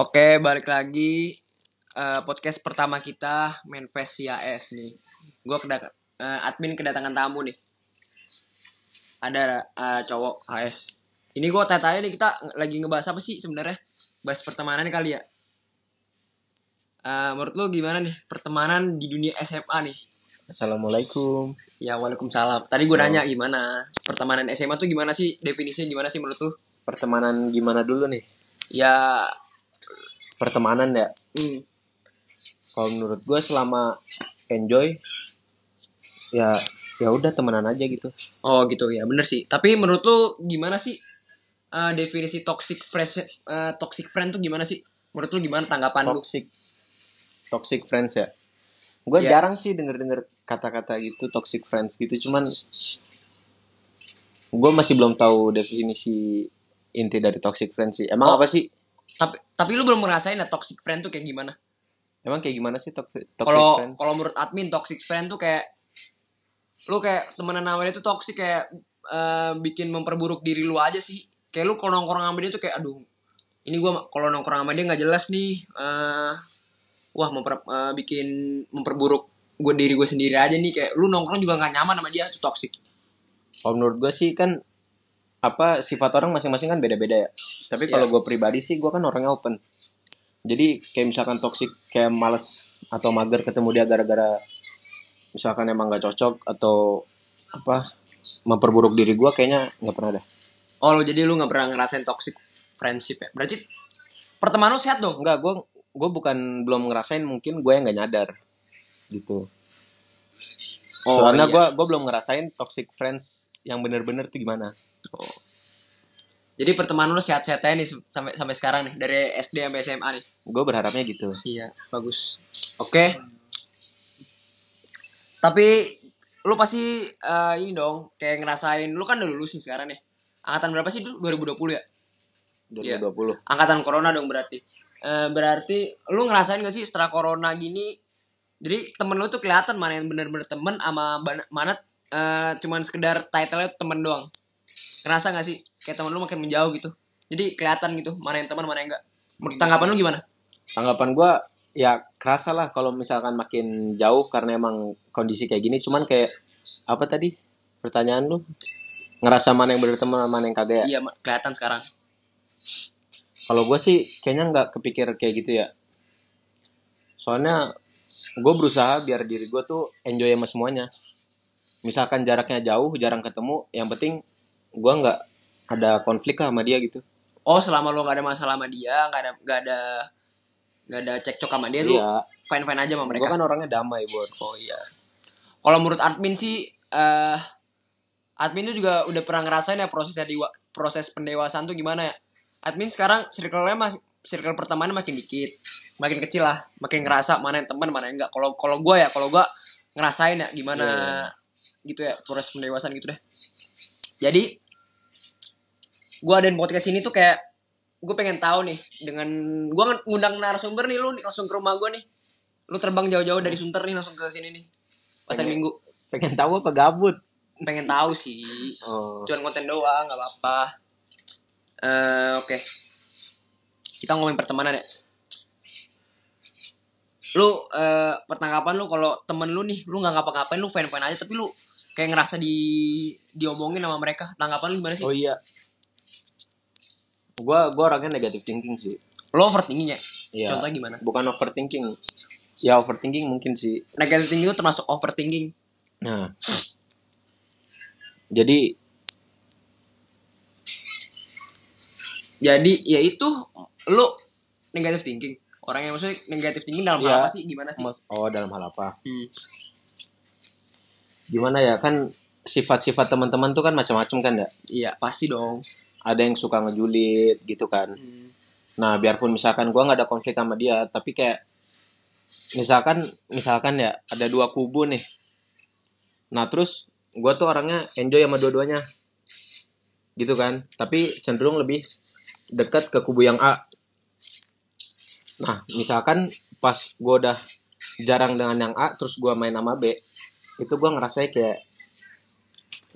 Oke, balik lagi eh, podcast pertama kita Manfest CAS nih. Gue kedat eh, admin kedatangan tamu nih. Ada eh, cowok HS. Ini gue tanya nih kita lagi ngebahas apa sih sebenarnya? Bahas pertemanan kali ya. Eh, menurut lu gimana nih pertemanan di dunia SMA nih? Assalamualaikum. Ya, waalaikumsalam. Tadi gue nanya gimana pertemanan SMA tuh gimana sih definisinya gimana sih menurut lu? Pertemanan gimana dulu nih? Ya, Pertemanan ya. hmm, Kalau menurut gue selama enjoy ya ya udah temenan aja gitu. Oh gitu ya bener sih. Tapi menurut lu gimana sih eh, definisi toxic friends eh, toxic friend tuh gimana sih? Menurut lu gimana tanggapan lu? Toxic toxic friends ya. Gue Ya. jarang sih denger-denger kata-kata gitu toxic friends gitu. Cuman gue masih belum tahu definisi inti dari toxic friends sih. Emang Oh. apa sih? Tapi tapi lu belum ngerasain ya toxic friend tuh kayak gimana? Emang kayak gimana sih toxic, toxic Kalau menurut admin toxic friend tuh kayak lu kayak temenan sama dia tuh toxic kayak eh, bikin memperburuk diri lu aja sih. Kayak lu kalau nongkrong sama dia tuh kayak aduh ini gua kalau nongkrong sama dia nggak jelas nih. eh wah memper, eh, bikin memperburuk gue diri gue sendiri aja nih kayak lu nongkrong juga nggak nyaman sama dia tuh toxic. Kalau menurut gue sih kan apa sifat orang masing-masing kan beda-beda ya. Tapi kalau Iya. gue pribadi sih gue kan orangnya open. Jadi kayak misalkan toxic kayak males atau mager ketemu dia gara-gara misalkan emang gak cocok atau apa memperburuk diri gue kayaknya nggak pernah deh. Oh lo jadi lu nggak pernah ngerasain toxic friendship ya? Berarti pertemanan lu sehat dong? Enggak, gue gue bukan belum ngerasain mungkin gue yang nggak nyadar gitu. Soalnya iya. gue gue belum ngerasain toxic friends yang bener-bener tuh gimana. Oh. Jadi pertemanan lu sehat-sehat aja nih sampai sampai sekarang nih dari SD sampai SMA nih. Gue berharapnya gitu. Iya, bagus. Oke. Tapi lu pasti eh, ini dong kayak ngerasain lu kan udah lulus nih sekarang nih. Angkatan berapa sih dulu? 2020 ya? Iya. 2020. Angkatan corona dong berarti. Eh, berarti lu ngerasain gak sih setelah corona gini jadi temen lu tuh kelihatan mana yang bener-bener temen sama mana eh, cuman sekedar title-nya temen doang. Ngerasa gak sih kayak temen lu makin menjauh gitu. Jadi kelihatan gitu mana yang teman mana yang enggak. Menurut tanggapan lu gimana? tanggapan gue ya kerasa lah kalau misalkan makin jauh karena emang kondisi kayak gini cuman kayak apa tadi pertanyaan lu ngerasa mana yang bener teman mana yang kagak ya Iya, kelihatan sekarang. kalau gue sih kayaknya nggak kepikir kayak gitu ya soalnya gue berusaha biar diri gue tuh enjoy sama semuanya misalkan jaraknya jauh jarang ketemu yang penting gue nggak ada konflik lah sama dia gitu Oh, selama lu gak ada masalah sama dia, gak ada gak ada gak ada cekcok sama dia lu iya fine fine aja sama gue mereka. kan orangnya damai buat Oh iya. Kalau menurut admin sih eh admin tuh juga udah pernah ngerasain ya proses diwa, proses pendewasaan tuh gimana ya? Admin sekarang circle-nya mas circle pertemanan makin dikit, makin kecil lah, makin ngerasa mana yang teman mana yang enggak. Kalau kalau gua ya, kalau gua ngerasain ya gimana gitu ya proses pendewasaan gitu deh. Jadi gua adain podcast ini tuh kayak gue pengen tahu nih dengan kan ngundang narasumber nih lu nih, langsung ke rumah gua nih. Lu terbang jauh-jauh dari Sunter nih langsung ke sini nih pasar Pengen- minggu. pengen tahu apa gabut? Pengen tahu sih. Oh. cuman konten doang nggak apa-apa. Eh oke kita ngomongin pertemanan ya lu eh pertanggapan lu kalau temen lu nih lu nggak ngapa-ngapain lu fine aja tapi lu kayak ngerasa di diomongin sama mereka tanggapan lu gimana sih Oh iya. Gua gua orangnya negative thinking sih. lu overthinking ya Iya. contohnya gimana Bukan overthinking. Ya overthinking mungkin sih. negative thinking itu termasuk overthinking Nah. Jadi jadi ya itu lu negative thinking orang yang maksudnya negative thinking dalam hal Iya. apa sih gimana sih oh dalam hal apa? Hmm. Gimana ya kan sifat-sifat teman-teman tuh kan macam-macam kan ya. Iya pasti dong. Ada yang suka ngejulit gitu kan. Hmm. Nah, biarpun misalkan gua nggak ada konflik sama dia, tapi kayak misalkan misalkan ya ada dua kubu nih. Nah, terus gua tuh orangnya enjoy sama dua-duanya. Gitu kan. Tapi cenderung lebih dekat ke kubu yang A. Nah, misalkan pas gua udah jarang dengan yang A, terus gua main sama B, itu gua ngerasa kayak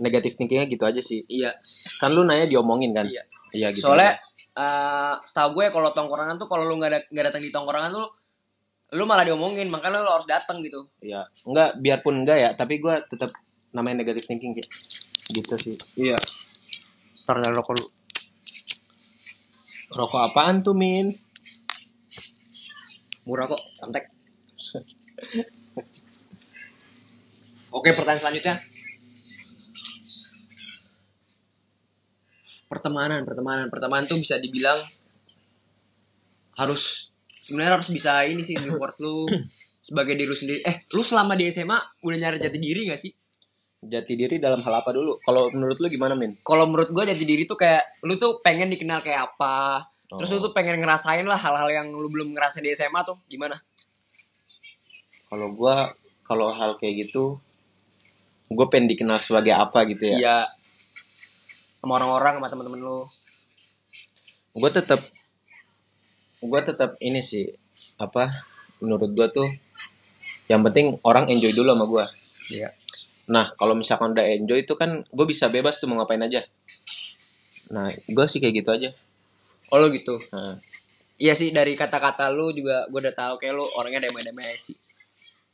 negatif thinkingnya gitu aja sih. Iya. Kan lu nanya diomongin kan? Iya. Iya gitu. Soalnya eh setahu gue kalau tongkrongan tuh kalau lu nggak da- nggak datang di tongkrongan tuh lu malah diomongin makanya lu harus datang gitu ya enggak biarpun enggak ya tapi gue tetap namanya negative thinking kayak gitu sih iya ntar rokok lu rokok apaan tuh min murah kok samtek oke pertanyaan selanjutnya. Pertemanan pertemanan. Pertemanan tuh bisa dibilang harus sebenarnya harus bisa ini sih support lu sebagai diri lu sendiri. Eh lu selama di SMA udah nyari jati diri gak sih? Jati diri dalam hal apa dulu? Kalau menurut lu gimana min? Kalau menurut gue jati diri tuh kayak lu tuh pengen dikenal kayak apa terus lu tuh pengen ngerasain lah hal-hal yang lu belum ngerasain di SMA tuh gimana kalau gue kalau hal kayak gitu gue pengen dikenal sebagai apa gitu ya Iya. Sama orang-orang sama teman-teman lu. gue tetap gue tetap ini sih apa menurut gue tuh yang penting orang enjoy dulu sama gue Iya. nah kalau misalkan udah enjoy itu kan gue bisa bebas tuh mau ngapain aja nah gue sih kayak gitu aja Oh lu gitu. nah, Iya sih dari kata-kata lu juga gue udah tahu kayak lu orangnya damai-damai sih.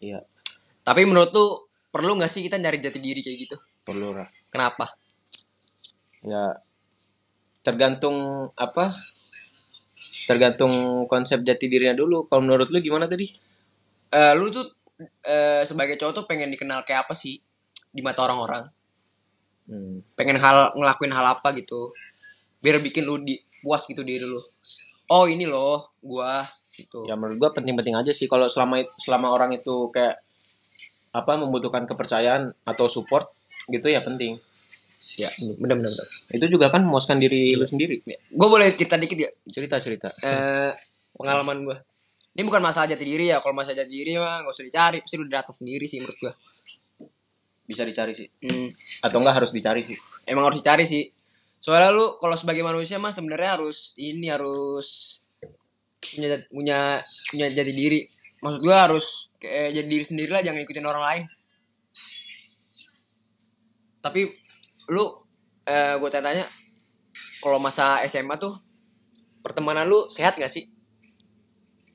iya Tapi menurut lu perlu nggak sih kita nyari jati diri kayak gitu? perlu lah Kenapa? ya tergantung apa tergantung konsep jati dirinya dulu kalau menurut lu gimana tadi Eh lu tuh eh, sebagai cowok tuh pengen dikenal kayak apa sih di mata orang-orang? hmm. Pengen hal ngelakuin hal apa gitu? Biar bikin lu di puas gitu diri lu. Oh ini loh gua gitu. ya menurut gua penting-penting aja sih kalau selama selama orang itu kayak apa membutuhkan kepercayaan atau support gitu ya penting. Ya, bener-bener. itu juga kan memuaskan diri lu sendiri. Gue boleh cerita dikit ya? cerita cerita. Eh pengalaman gue ini bukan masalah jati diri ya kalau masalah jati diri mah gak usah dicari pasti udah datang sendiri sih menurut gue bisa dicari sih. Hmm, atau enggak harus dicari sih. Emang harus dicari sih soalnya lu kalau sebagai manusia mah sebenarnya harus ini harus punya punya punya jati diri. Maksud gue harus kayak jadi diri sendiri lah jangan ikutin orang lain. Tapi lu eh, gue tanya-tanya kalau masa SMA tuh pertemanan lu sehat gak sih?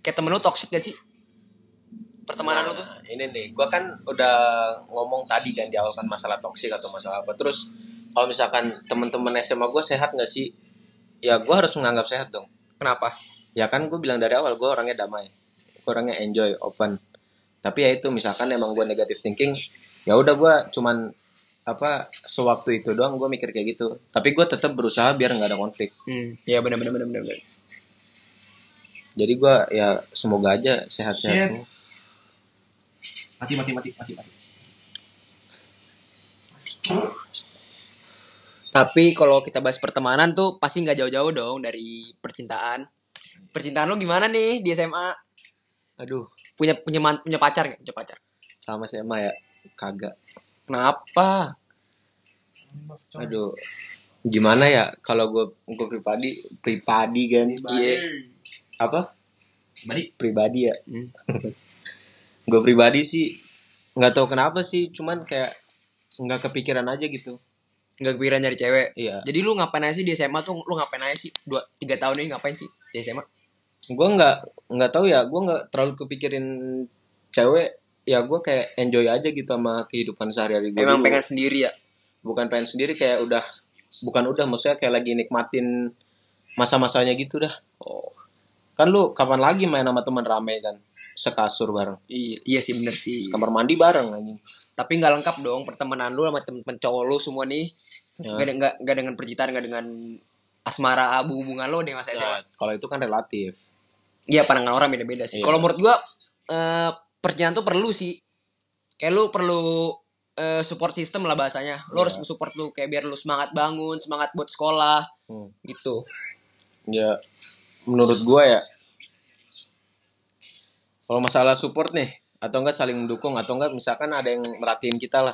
Kayak temen lu toxic gak sih? Pertemanan lu tuh? Nah, ini nih gua kan udah ngomong tadi kan di awal kan masalah toksik atau masalah apa. Terus kalau misalkan teman-teman SMA gua sehat nggak sih? Ya gua harus menganggap sehat dong. Kenapa? Ya kan gue bilang dari awal gue orangnya damai. Gue orangnya enjoy open. Tapi ya itu misalkan emang gue negatif thinking ya udah gue cuman apa sewaktu itu doang gue mikir kayak gitu. Tapi gue tetap berusaha biar nggak ada konflik. Hmm ya benar benar benar benar jadi gue ya semoga aja sehat-sehat Iya. semua. Mati mati mati mati mati Tapi kalau kita bahas pertemanan tuh pasti nggak jauh-jauh dong dari percintaan. Percintaan lu gimana nih di SMA? aduh Punya punya man- punya pacar nggak? Punya pacar. sama SMA ya kagak Kenapa? aduh gimana ya kalau gue gue pribadi pribadi kan Iya. apa Balik. pribadi ya Hmm. gue pribadi sih nggak tahu kenapa sih cuman kayak nggak kepikiran aja gitu Nggak kepikiran nyari cewek. Iya. Jadi lu ngapain aja sih di SMA tuh? Lu ngapain aja sih? Dua tiga tahun ini ngapain sih di SMA? gue nggak nggak tahu ya gue nggak terlalu kepikirin cewek ya gue kayak enjoy aja gitu sama kehidupan sehari-hari gue Emang dulu. pengen sendiri ya? bukan pengen sendiri kayak udah bukan udah maksudnya kayak lagi nikmatin masa-masanya gitu dah Oh. kan lu kapan lagi main sama teman rame kan sekasur bareng Iya, iya sih bener sih. kamar mandi bareng anjing Tapi nggak lengkap dong pertemanan lu sama temen-temen cowok lu semua nih. Ya. Nggak nggak nggak dengan percintaan, nggak dengan asmara abu hubungan lu di masa SMA. Nah, kalau itu kan relatif Iya pandangan orang beda-beda sih. Iya. Kalau menurut gua eh percintaan tuh perlu sih. Kayak lu perlu eh, support system lah bahasanya. Lu harus Iya. support lu kayak biar lu semangat bangun, semangat buat sekolah Hmm. gitu. ya menurut gua ya kalau masalah support nih atau enggak saling mendukung atau enggak misalkan ada yang merhatiin kita lah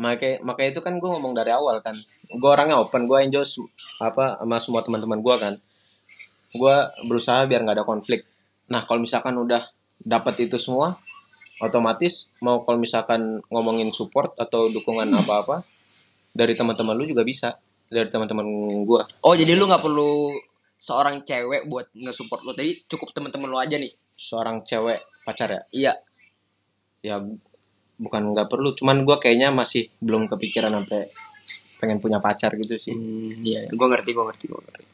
makanya makanya itu kan gue ngomong dari awal kan. Gue orangnya open gue enjoy apa sama semua teman-teman gue kan. Gue berusaha biar nggak ada konflik. Nah kalau misalkan udah dapat itu semua otomatis mau kalau misalkan ngomongin support atau dukungan apa-apa dari teman-teman lu juga bisa. Dari teman-teman gue Oh jadi lu nggak perlu seorang cewek buat nge-support lo tadi cukup temen-temen lo aja nih. Seorang cewek pacar ya? Iya. Ya bukan nggak perlu cuman gue kayaknya masih belum kepikiran sampai pengen punya pacar gitu sih Hmm, iya, gue ngerti, gue ngerti, gue ngerti.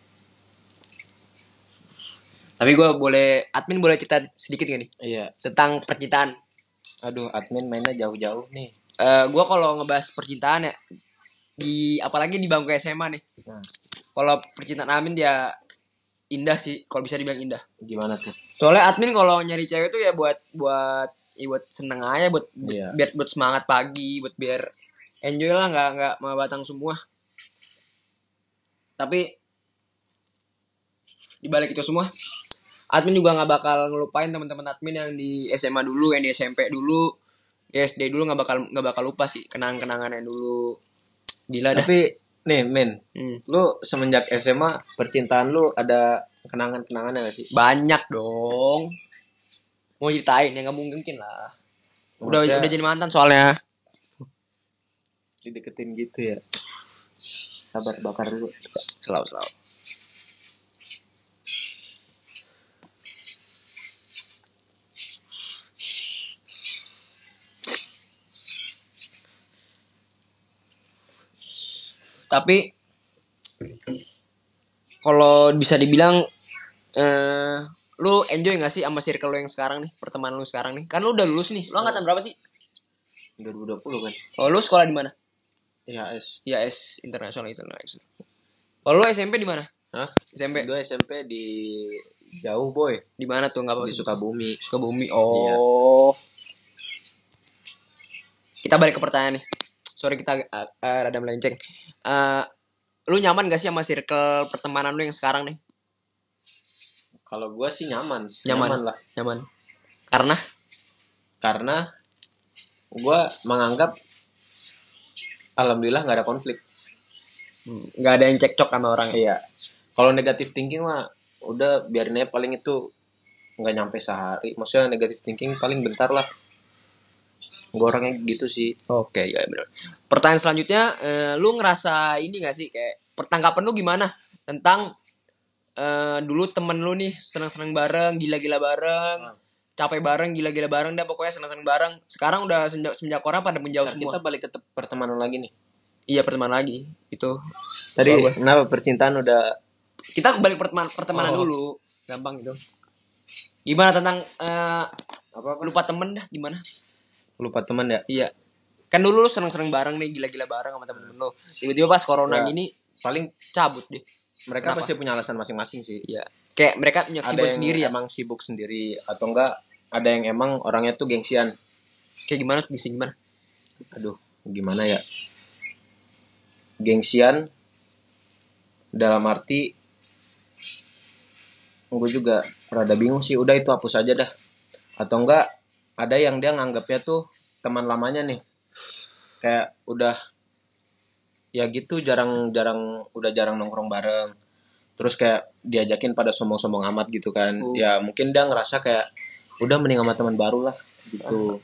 Tapi gue boleh, admin boleh cerita sedikit gak nih iya tentang percintaan. aduh admin mainnya jauh-jauh nih Eh gue kalau ngebahas percintaan ya di apalagi di bangku SMA nih. nah Kalau percintaan Amin dia indah sih, kalau bisa dibilang indah. gimana tuh Soalnya admin kalau nyari cewek tuh ya buat buat ya buat seneng aja, buat Iya. biar buat semangat pagi, buat biar enjoy lah, nggak nggak mau batang semua. Tapi di balik itu semua, admin juga nggak bakal ngelupain teman-teman admin yang di SMA dulu, yang di SMP dulu, di SD dulu nggak bakal nggak bakal lupa sih kenangan-kenangan yang dulu. Gila dah. tapi nih men Hmm. lu semenjak SMA percintaan lu ada kenangan-kenangannya gak sih Banyak dong. Mau ceritain ya nggak mungkin lah. Udah Maksudnya udah jadi mantan soalnya. dideketin gitu ya sabar bakar dulu Selalu selalu. Tapi kalau bisa dibilang eh lu enjoy gak sih sama circle lu yang sekarang nih, pertemanan lu sekarang nih? Kan lu udah lulus nih. Lu angkatan berapa sih? 2020 kan Oh, lu sekolah di mana? ya es IAS International International. Kalau lu SMP di mana? Hah? SMP gue SMP di jauh boy di mana tuh? Enggak apa di Sukabumi Sukabumi. Oh. Kita balik ke pertanyaan nih. Sorry kita uh, uh, rada melenceng. Uh, lu nyaman gak sih sama circle pertemanan lu yang sekarang nih? Kalau gue sih nyaman Nyaman. lah Nyaman. Karena karena gue menganggap alhamdulillah nggak ada konflik hmm, nggak ada yang cekcok sama orang. ya? iya kalau negatif thinking mah udah biarin aja paling itu nggak nyampe sehari maksudnya negatif thinking paling bentar lah gue orangnya gitu sih Oke, ya benar. Pertanyaan selanjutnya, eh, lu ngerasa ini gak sih kayak pertanggapan lu gimana tentang eh, dulu temen lu nih senang-senang bareng, gila-gila bareng, Hmm. capek bareng, gila-gila bareng, dah pokoknya senang-senang bareng. Sekarang udah semenjak, semenjak orang pada menjauh Ntar semua. kita balik ke te- pertemanan lagi nih Iya pertemanan lagi itu. tadi Apa? kenapa percintaan udah Kita balik pertemanan pertemanan Oh. dulu, gampang itu. Gimana tentang eh, apa apa lupa temen dah gimana? lupa teman ya Iya. Kan dulu lu seneng-seneng bareng nih, gila-gila bareng sama temen-temen lu. Tiba-tiba pas corona Ya. gini paling cabut deh. Mereka Kenapa? pasti punya alasan masing-masing sih Iya. Kayak mereka punya ada sibuk yang sendiri ya. emang sibuk sendiri atau enggak ada yang emang orangnya tuh gengsian Kayak gimana bisa gimana? aduh gimana ya gengsian dalam arti gue juga rada bingung sih udah itu hapus aja dah atau enggak ada yang dia nganggapnya tuh teman lamanya nih kayak udah ya gitu jarang-jarang udah jarang nongkrong bareng terus kayak diajakin pada sombong-sombong amat gitu kan Hmm. ya mungkin dia ngerasa kayak udah mending sama teman baru lah gitu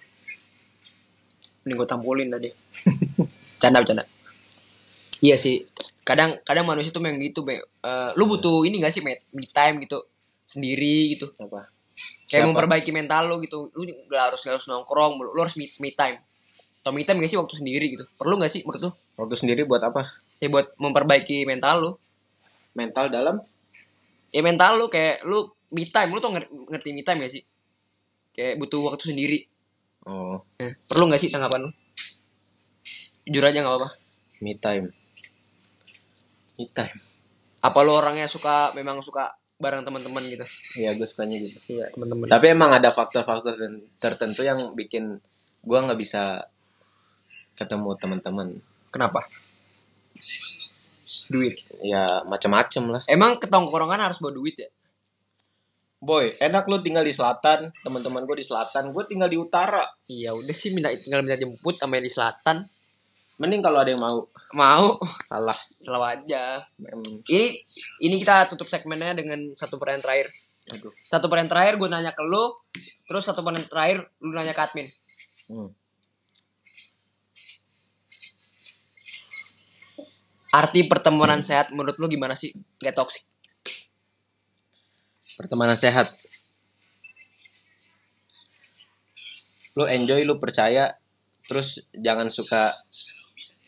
Mending gue tampulin tadi. Canda bercanda. Iya sih. Kadang kadang manusia tuh memang gitu, Be. Eh, lu butuh ini gak sih, me me time gitu sendiri gitu. apa Kayak Siapa? memperbaiki mental lu gitu. Lu gak harus gak harus nongkrong, mulu. lu harus me, me time. Me time gak sih waktu sendiri gitu? Perlu gak sih menurut lu? waktu sendiri buat apa Ya buat memperbaiki mental lu. mental dalam Ya mental lu kayak lu me time, lu tuh ngerti, me time gak sih? Kayak butuh waktu sendiri. oh Eh, perlu gak sih tanggapan lu? Jujur aja gak apa-apa. me time me time Apa lu orangnya suka memang suka bareng teman-teman gitu? Iya gue sukanya gitu Iya, teman-teman. tapi emang ada faktor-faktor ten- tertentu yang bikin gue nggak bisa ketemu teman-teman Kenapa? Duit. ya macam-macam lah Emang ketongkrongan harus bawa duit ya? boy enak lu tinggal di selatan teman-teman gue di selatan gue tinggal di utara Iya, udah sih minta tinggal minta jemput sama yang di selatan. mending kalau ada yang mau Mau, salah selalu aja. Ini ini kita tutup segmennya dengan satu pertanyaan terakhir. aduh Satu pertanyaan terakhir gue nanya ke lu, terus satu pertanyaan terakhir lu nanya ke admin. Hmm. Arti pertemanan sehat menurut lu gimana sih? Gak toksik. pertemanan sehat lu enjoy lu percaya terus jangan suka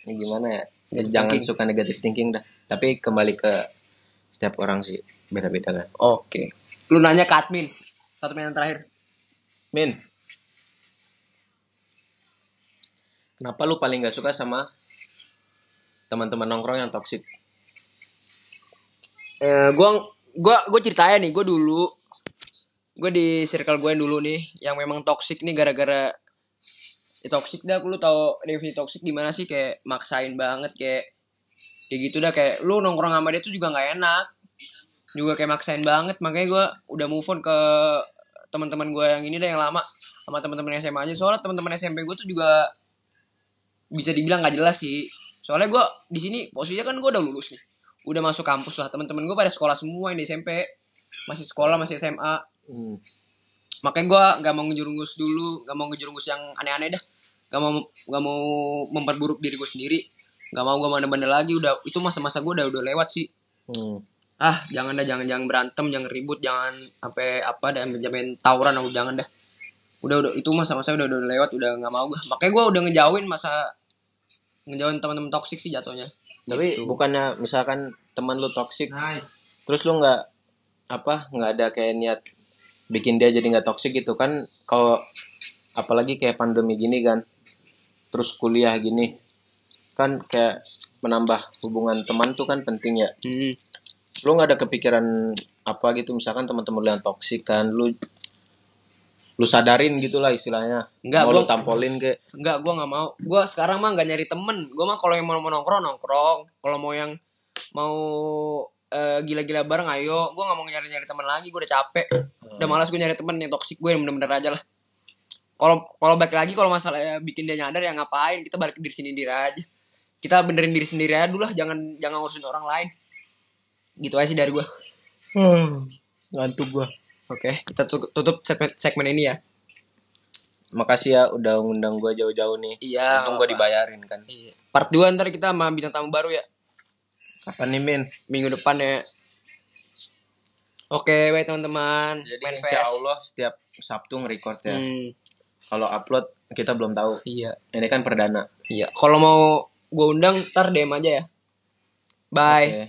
ini gimana ya Ya, Negative jangan thinking. suka negative thinking dah tapi kembali ke setiap orang sih beda-beda kan Oke. Lu nanya ke admin. Satu pertanyaan terakhir. Min kenapa lu paling gak suka sama teman-teman nongkrong yang toksik Eh, gua gua gua ceritanya nih, gua dulu. Gue di circle gue yang dulu nih yang memang toxic nih gara-gara ya, toxic dah lu tau definisi toxic gimana sih? Kayak maksain banget kayak kayak gitu dah. Kayak lu nongkrong sama dia tuh juga nggak enak. Juga kayak maksain banget. Makanya gue udah move on ke teman-teman gue yang ini dah yang lama sama teman-teman SMA aja. Soalnya teman-teman SMP gue tuh juga bisa dibilang nggak jelas sih soalnya gue di sini posisinya kan gue udah lulus nih. Udah masuk kampus lah teman-teman gue pada sekolah semua yang di SMP masih sekolah masih SMA Hmm. makanya gue nggak mau ngejerumus dulu nggak mau ngejerumus yang aneh-aneh dah. Nggak mau nggak mau memperburuk diri gue sendiri. Nggak mau gue bandel-bandel lagi udah itu masa-masa gue udah udah lewat sih. Hmm. ah jangan dah jangan jangan berantem jangan ribut jangan sampai apa dan menjamin tawuran aku jangan dah. Udah udah itu masa-masa udah udah lewat udah nggak mau gue makanya gue udah ngejauhin masa ngejauhin teman-teman toksik sih jatuhnya Tapi Gitu. bukannya misalkan teman lu toksik, Nice. terus lu nggak apa nggak ada kayak niat bikin dia jadi nggak toksik gitu kan? Kalau apalagi kayak pandemi gini kan, terus kuliah gini, kan kayak menambah hubungan teman tuh kan penting ya. hmm. Lu nggak ada kepikiran apa gitu misalkan teman-teman lu yang toksik kan, lu lu sadarin gitulah istilahnya. Nggak, mau lu gua- tampolin ke Enggak, gue nggak mau. Gue sekarang mah nggak nyari temen. Gue mah kalau yang mau, mau nongkrong nongkrong. Kalau mau yang mau eh, gila-gila bareng, ayo. Gue nggak mau nyari-nyari temen lagi. Gue udah capek. Udah malas gue nyari temen yang toksik gue yang bener-bener aja lah. Kalau kalau balik lagi kalau masalah bikin dia nyadar ya ngapain? Kita balik ke diri sendiri aja. Kita benerin diri sendiri aja dulu lah. Jangan jangan ngurusin orang lain. Gitu aja sih dari gue. ngantuk gua. Oke, kita tutup, segmen, segmen ini ya. Makasih ya udah undang gua jauh-jauh nih. Iya. Untung apa. dibayarin kan. Iya. Part 2 ntar kita sama bintang tamu baru ya. Kapan nih Min? minggu depan ya. Oke, baik teman-teman. Jadi Main insya. Allah setiap Sabtu nge-record ya. Hmm, Kalau upload kita belum tahu. iya, Ini kan perdana. iya. Kalau mau gue undang, ntar DM aja ya. Bye. Oke.